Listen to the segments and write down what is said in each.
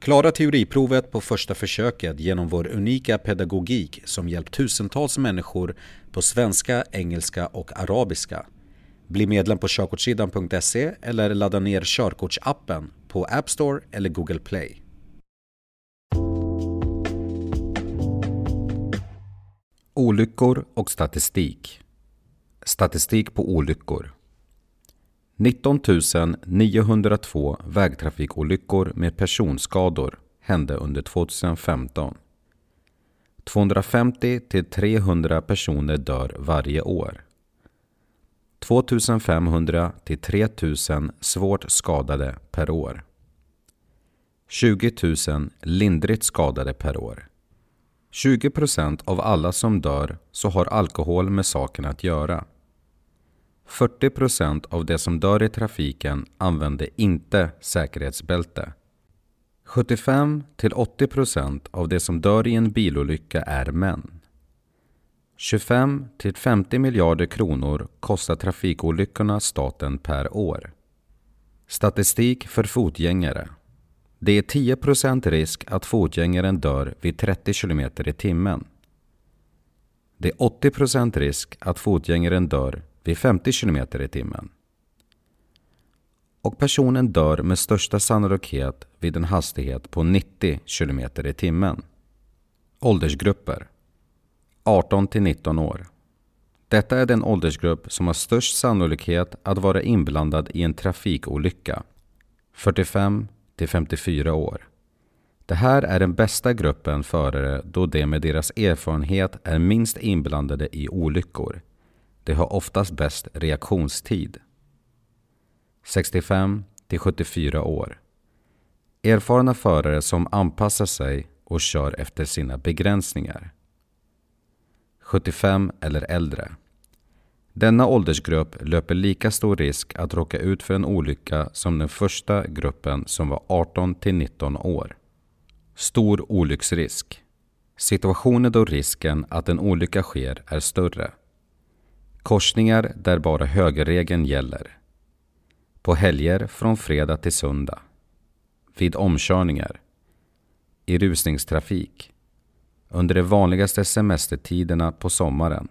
Klara teoriprovet på första försöket genom vår unika pedagogik som hjälpt tusentals människor på svenska, engelska och arabiska. Bli medlem på körkortssidan.se eller ladda ner körkortsappen på App Store eller Google Play. Olyckor och statistik Statistik på olyckor 19 902 vägtrafikolyckor med personskador hände under 2015. 250 300 personer dör varje år. 2500 3000 svårt skadade per år. 20 000 lindrigt skadade per år. 20% av alla som dör så har alkohol med saken att göra. 40% av de som dör i trafiken använder inte säkerhetsbälte. 75-80% av de som dör i en bilolycka är män. 25-50 miljarder kronor kostar trafikolyckorna staten per år. Statistik för fotgängare. Det är 10% risk att fotgängaren dör vid 30 km i timmen. Det är 80% risk att fotgängaren dör vid 50 km i timmen. Och personen dör med största sannolikhet vid en hastighet på 90 km i timmen. Åldersgrupper 18 till 19 år. Detta är den åldersgrupp som har störst sannolikhet att vara inblandad i en trafikolycka. 45 till 54 år. Det här är den bästa gruppen förare då de med deras erfarenhet är minst inblandade i olyckor. De har oftast bäst reaktionstid. 65 till 74 år. Erfarna förare som anpassar sig och kör efter sina begränsningar. 75 eller äldre. Denna åldersgrupp löper lika stor risk att råka ut för en olycka som den första gruppen som var 18 till 19 år. Stor olycksrisk. Situationer då risken att en olycka sker är större. Korsningar där bara högerregeln gäller. På helger från fredag till söndag. Vid omkörningar. I rusningstrafik. Under de vanligaste semestertiderna på sommaren.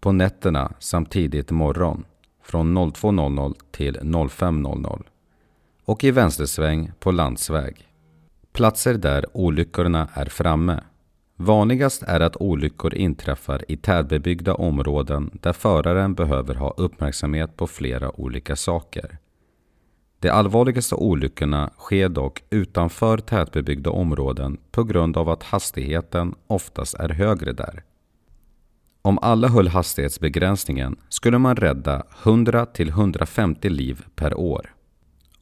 På nätterna samt tidigt morgon från 02.00 till 05.00. Och i vänstersväng på landsväg. Platser där olyckorna är framme. Vanligast är att olyckor inträffar i tätbebyggda områden där föraren behöver ha uppmärksamhet på flera olika saker. De allvarligaste olyckorna sker dock utanför tätbebyggda områden på grund av att hastigheten oftast är högre där. Om alla höll hastighetsbegränsningen skulle man rädda 100-150 liv per år.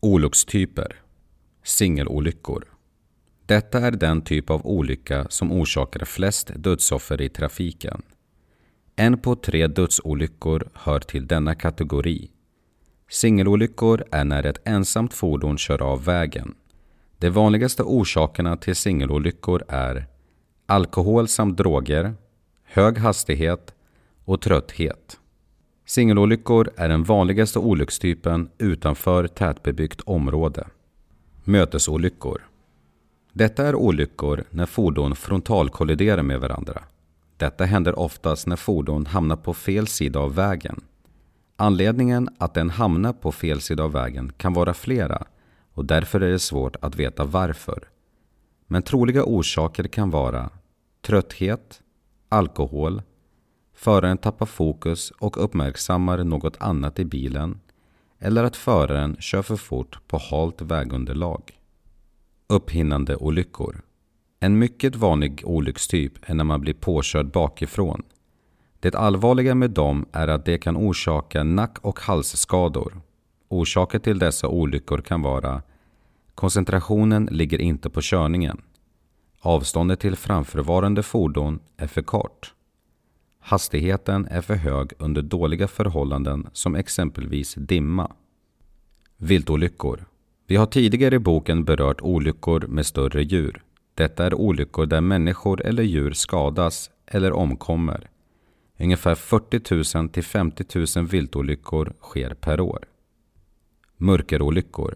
Olyckstyper Singelolyckor detta är den typ av olycka som orsakar flest dödsoffer i trafiken. En på tre dödsolyckor hör till denna kategori. Singelolyckor är när ett ensamt fordon kör av vägen. De vanligaste orsakerna till singelolyckor är alkohol samt droger, hög hastighet och trötthet. Singelolyckor är den vanligaste olyckstypen utanför tätbebyggt område. Mötesolyckor. Detta är olyckor när fordon frontalkolliderar med varandra. Detta händer oftast när fordon hamnar på fel sida av vägen. Anledningen att den hamnar på fel sida av vägen kan vara flera och därför är det svårt att veta varför. Men troliga orsaker kan vara trötthet, alkohol, föraren tappar fokus och uppmärksammar något annat i bilen eller att föraren kör för fort på halt vägunderlag. Upphinnande olyckor. En mycket vanlig olyckstyp är när man blir påkörd bakifrån. Det allvarliga med dem är att det kan orsaka nack och halsskador. Orsaker till dessa olyckor kan vara Koncentrationen ligger inte på körningen. Avståndet till framförvarande fordon är för kort. Hastigheten är för hög under dåliga förhållanden som exempelvis dimma. Viltolyckor. Vi har tidigare i boken berört olyckor med större djur. Detta är olyckor där människor eller djur skadas eller omkommer. Ungefär 40 000 till 50 000 viltolyckor sker per år. Mörkerolyckor.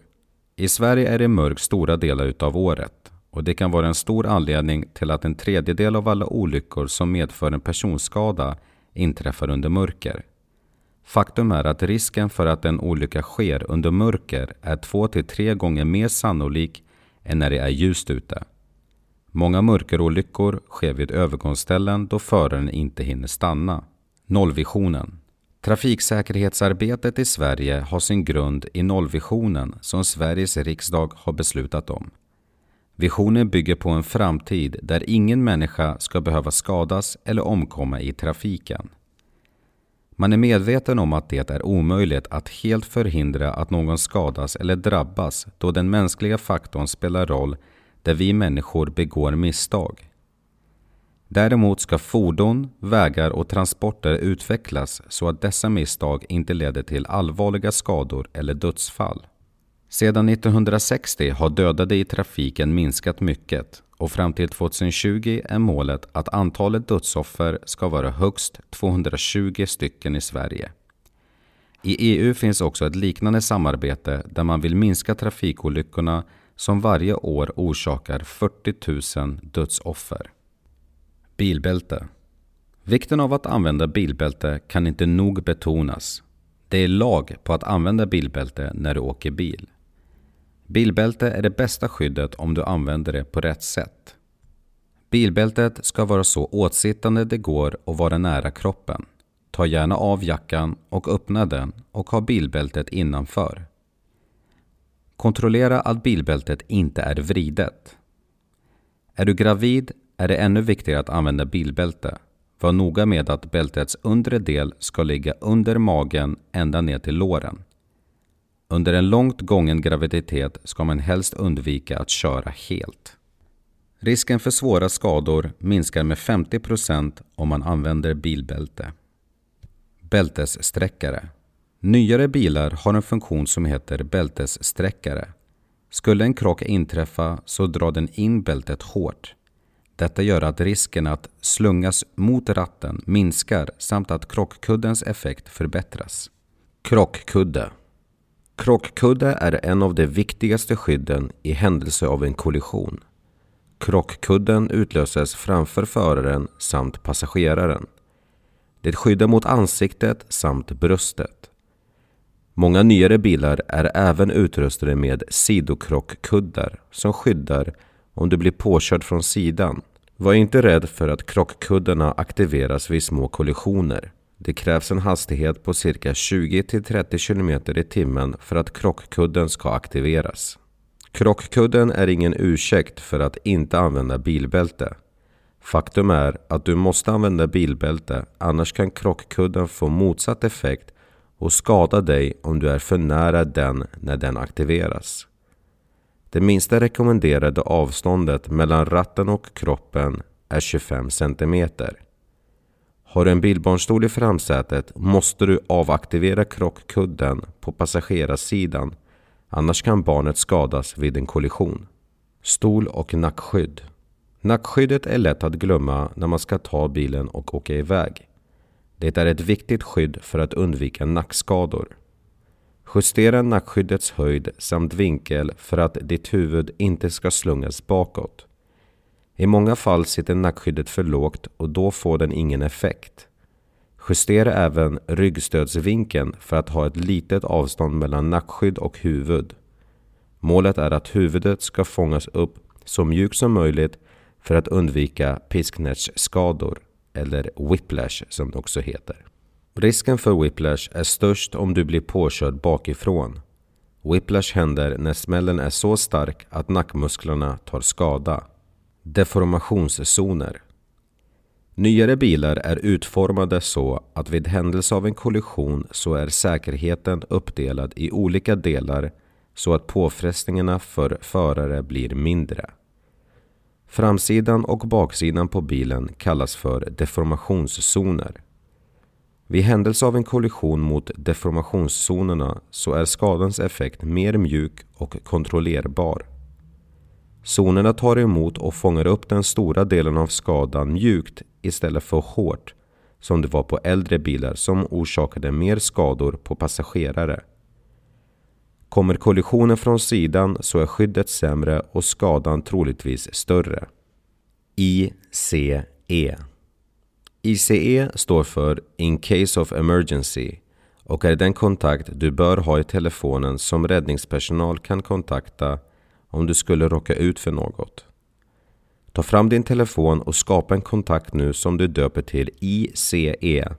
I Sverige är det mörkt stora delar utav året och det kan vara en stor anledning till att en tredjedel av alla olyckor som medför en personskada inträffar under mörker. Faktum är att risken för att en olycka sker under mörker är två till tre gånger mer sannolik än när det är ljust ute. Många mörkerolyckor sker vid övergångsställen då föraren inte hinner stanna. Nollvisionen. Trafiksäkerhetsarbetet i Sverige har sin grund i nollvisionen som Sveriges riksdag har beslutat om. Visionen bygger på en framtid där ingen människa ska behöva skadas eller omkomma i trafiken. Man är medveten om att det är omöjligt att helt förhindra att någon skadas eller drabbas då den mänskliga faktorn spelar roll där vi människor begår misstag. Däremot ska fordon, vägar och transporter utvecklas så att dessa misstag inte leder till allvarliga skador eller dödsfall. Sedan 1960 har dödade i trafiken minskat mycket och fram till 2020 är målet att antalet dödsoffer ska vara högst 220 stycken i Sverige. I EU finns också ett liknande samarbete där man vill minska trafikolyckorna som varje år orsakar 40 000 dödsoffer. Bilbälte Vikten av att använda bilbälte kan inte nog betonas. Det är lag på att använda bilbälte när du åker bil. Bilbälte är det bästa skyddet om du använder det på rätt sätt. Bilbältet ska vara så åtsittande det går och vara nära kroppen. Ta gärna av jackan och öppna den och ha bilbältet innanför. Kontrollera att bilbältet inte är vridet. Är du gravid är det ännu viktigare att använda bilbälte. Var noga med att bältets undre del ska ligga under magen ända ner till låren. Under en långt gången graviditet ska man helst undvika att köra helt. Risken för svåra skador minskar med 50% om man använder bilbälte. Bältessträckare Nyare bilar har en funktion som heter bältessträckare. Skulle en krock inträffa så drar den in bältet hårt. Detta gör att risken att slungas mot ratten minskar samt att krockkuddens effekt förbättras. Krockkudde Krockkudde är en av de viktigaste skydden i händelse av en kollision. Krockkudden utlöses framför föraren samt passageraren. Det skyddar mot ansiktet samt bröstet. Många nyare bilar är även utrustade med sidokrockkuddar som skyddar om du blir påkörd från sidan. Var inte rädd för att krockkuddarna aktiveras vid små kollisioner. Det krävs en hastighet på cirka 20-30 km i timmen för att krockkudden ska aktiveras. Krockkudden är ingen ursäkt för att inte använda bilbälte. Faktum är att du måste använda bilbälte annars kan krockkudden få motsatt effekt och skada dig om du är för nära den när den aktiveras. Det minsta rekommenderade avståndet mellan ratten och kroppen är 25 cm. Har du en bilbarnstol i framsätet måste du avaktivera krockkudden på passagerarsidan annars kan barnet skadas vid en kollision. Stol och nackskydd. Nackskyddet är lätt att glömma när man ska ta bilen och åka iväg. Det är ett viktigt skydd för att undvika nackskador. Justera nackskyddets höjd samt vinkel för att ditt huvud inte ska slungas bakåt. I många fall sitter nackskyddet för lågt och då får den ingen effekt. Justera även ryggstödsvinkeln för att ha ett litet avstånd mellan nackskydd och huvud. Målet är att huvudet ska fångas upp så mjukt som möjligt för att undvika pisknätsskador, eller whiplash som det också heter. Risken för whiplash är störst om du blir påkörd bakifrån. Whiplash händer när smällen är så stark att nackmusklerna tar skada. Deformationszoner Nyare bilar är utformade så att vid händelse av en kollision så är säkerheten uppdelad i olika delar så att påfrestningarna för förare blir mindre. Framsidan och baksidan på bilen kallas för deformationszoner. Vid händelse av en kollision mot deformationszonerna så är skadans effekt mer mjuk och kontrollerbar. Zonerna tar emot och fångar upp den stora delen av skadan mjukt istället för hårt som det var på äldre bilar som orsakade mer skador på passagerare. Kommer kollisionen från sidan så är skyddet sämre och skadan troligtvis större. ICE ICE står för In Case of Emergency och är den kontakt du bör ha i telefonen som räddningspersonal kan kontakta om du skulle råka ut för något. Ta fram din telefon och skapa en kontakt nu som du döper till ICE.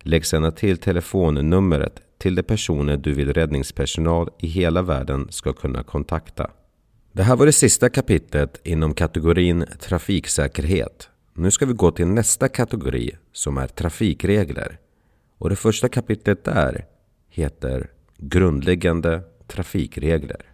Lägg sedan till telefonnumret till de personer du vill räddningspersonal i hela världen ska kunna kontakta. Det här var det sista kapitlet inom kategorin trafiksäkerhet. Nu ska vi gå till nästa kategori som är trafikregler. Och det första kapitlet där heter Grundläggande trafikregler.